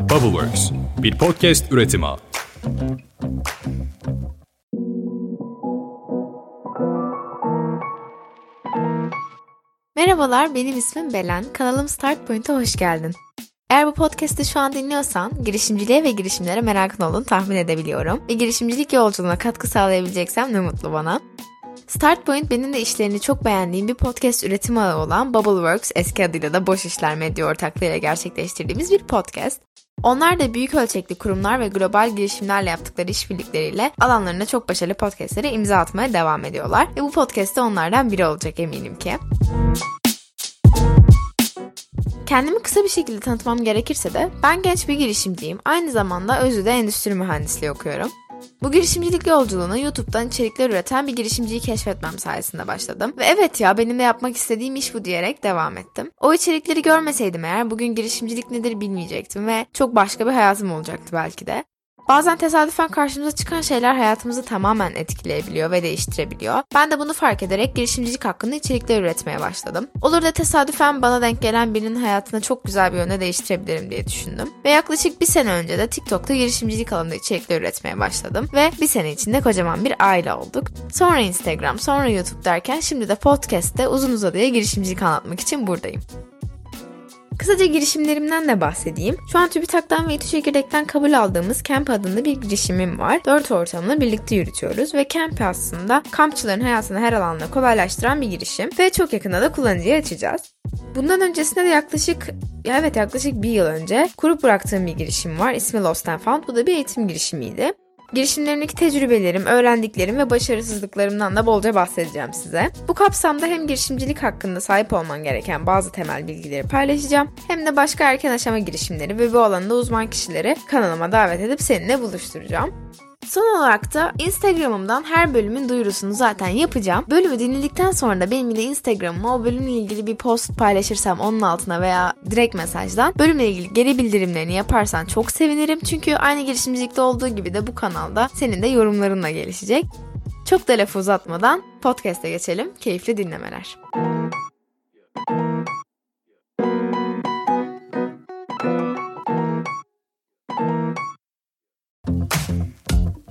Bubbleworks, bir podcast üretimi. Merhabalar, benim ismim Belen. Kanalım Start Point'e hoş geldin. Eğer bu podcast'i şu an dinliyorsan girişimciliğe ve girişimlere merakın olduğunu tahmin edebiliyorum. Ve girişimcilik yolculuğuna katkı sağlayabileceksem ne mutlu bana. Start Point benim de işlerini çok beğendiğim bir podcast üretim ağı olan Bubbleworks eski adıyla da Boş İşler Medya ortaklığıyla gerçekleştirdiğimiz bir podcast. Onlar da büyük ölçekli kurumlar ve global girişimlerle yaptıkları işbirlikleriyle alanlarında çok başarılı podcastlere imza atmaya devam ediyorlar. Ve bu podcast de onlardan biri olacak eminim ki. Kendimi kısa bir şekilde tanıtmam gerekirse de ben genç bir girişimciyim. Aynı zamanda özüde endüstri mühendisliği okuyorum. Bu girişimcilik yolculuğuna YouTube'dan içerikler üreten bir girişimciyi keşfetmem sayesinde başladım. Ve evet ya benim de yapmak istediğim iş bu diyerek devam ettim. O içerikleri görmeseydim eğer bugün girişimcilik nedir bilmeyecektim ve çok başka bir hayatım olacaktı belki de. Bazen tesadüfen karşımıza çıkan şeyler hayatımızı tamamen etkileyebiliyor ve değiştirebiliyor. Ben de bunu fark ederek girişimcilik hakkında içerikler üretmeye başladım. Olur da tesadüfen bana denk gelen birinin hayatını çok güzel bir yöne değiştirebilirim diye düşündüm. Ve yaklaşık bir sene önce de TikTok'ta girişimcilik alanında içerikler üretmeye başladım. Ve bir sene içinde kocaman bir aile olduk. Sonra Instagram, sonra YouTube derken şimdi de podcast'te uzun uzadıya girişimcilik anlatmak için buradayım. Kısaca girişimlerimden de bahsedeyim. Şu an TÜBİTAK'tan ve İTÜ Çekirdek'ten kabul aldığımız Camp adında bir girişimim var. Dört ortamla birlikte yürütüyoruz ve Camp aslında kampçıların hayatını her alanda kolaylaştıran bir girişim ve çok yakında da kullanıcıya açacağız. Bundan öncesinde de yaklaşık ya evet yaklaşık bir yıl önce kurup bıraktığım bir girişim var. İsmi Lost and Found. Bu da bir eğitim girişimiydi. Girişimlerimdeki tecrübelerim, öğrendiklerim ve başarısızlıklarımdan da bolca bahsedeceğim size. Bu kapsamda hem girişimcilik hakkında sahip olman gereken bazı temel bilgileri paylaşacağım hem de başka erken aşama girişimleri ve bu alanda uzman kişileri kanalıma davet edip seninle buluşturacağım. Son olarak da Instagram'ımdan her bölümün duyurusunu zaten yapacağım. Bölümü dinledikten sonra da benim de Instagram'ıma o bölümle ilgili bir post paylaşırsam onun altına veya direkt mesajdan bölümle ilgili geri bildirimlerini yaparsan çok sevinirim. Çünkü aynı girişimcilikte olduğu gibi de bu kanalda senin de yorumlarınla gelişecek. Çok da lafı uzatmadan podcast'e geçelim. Keyifli dinlemeler.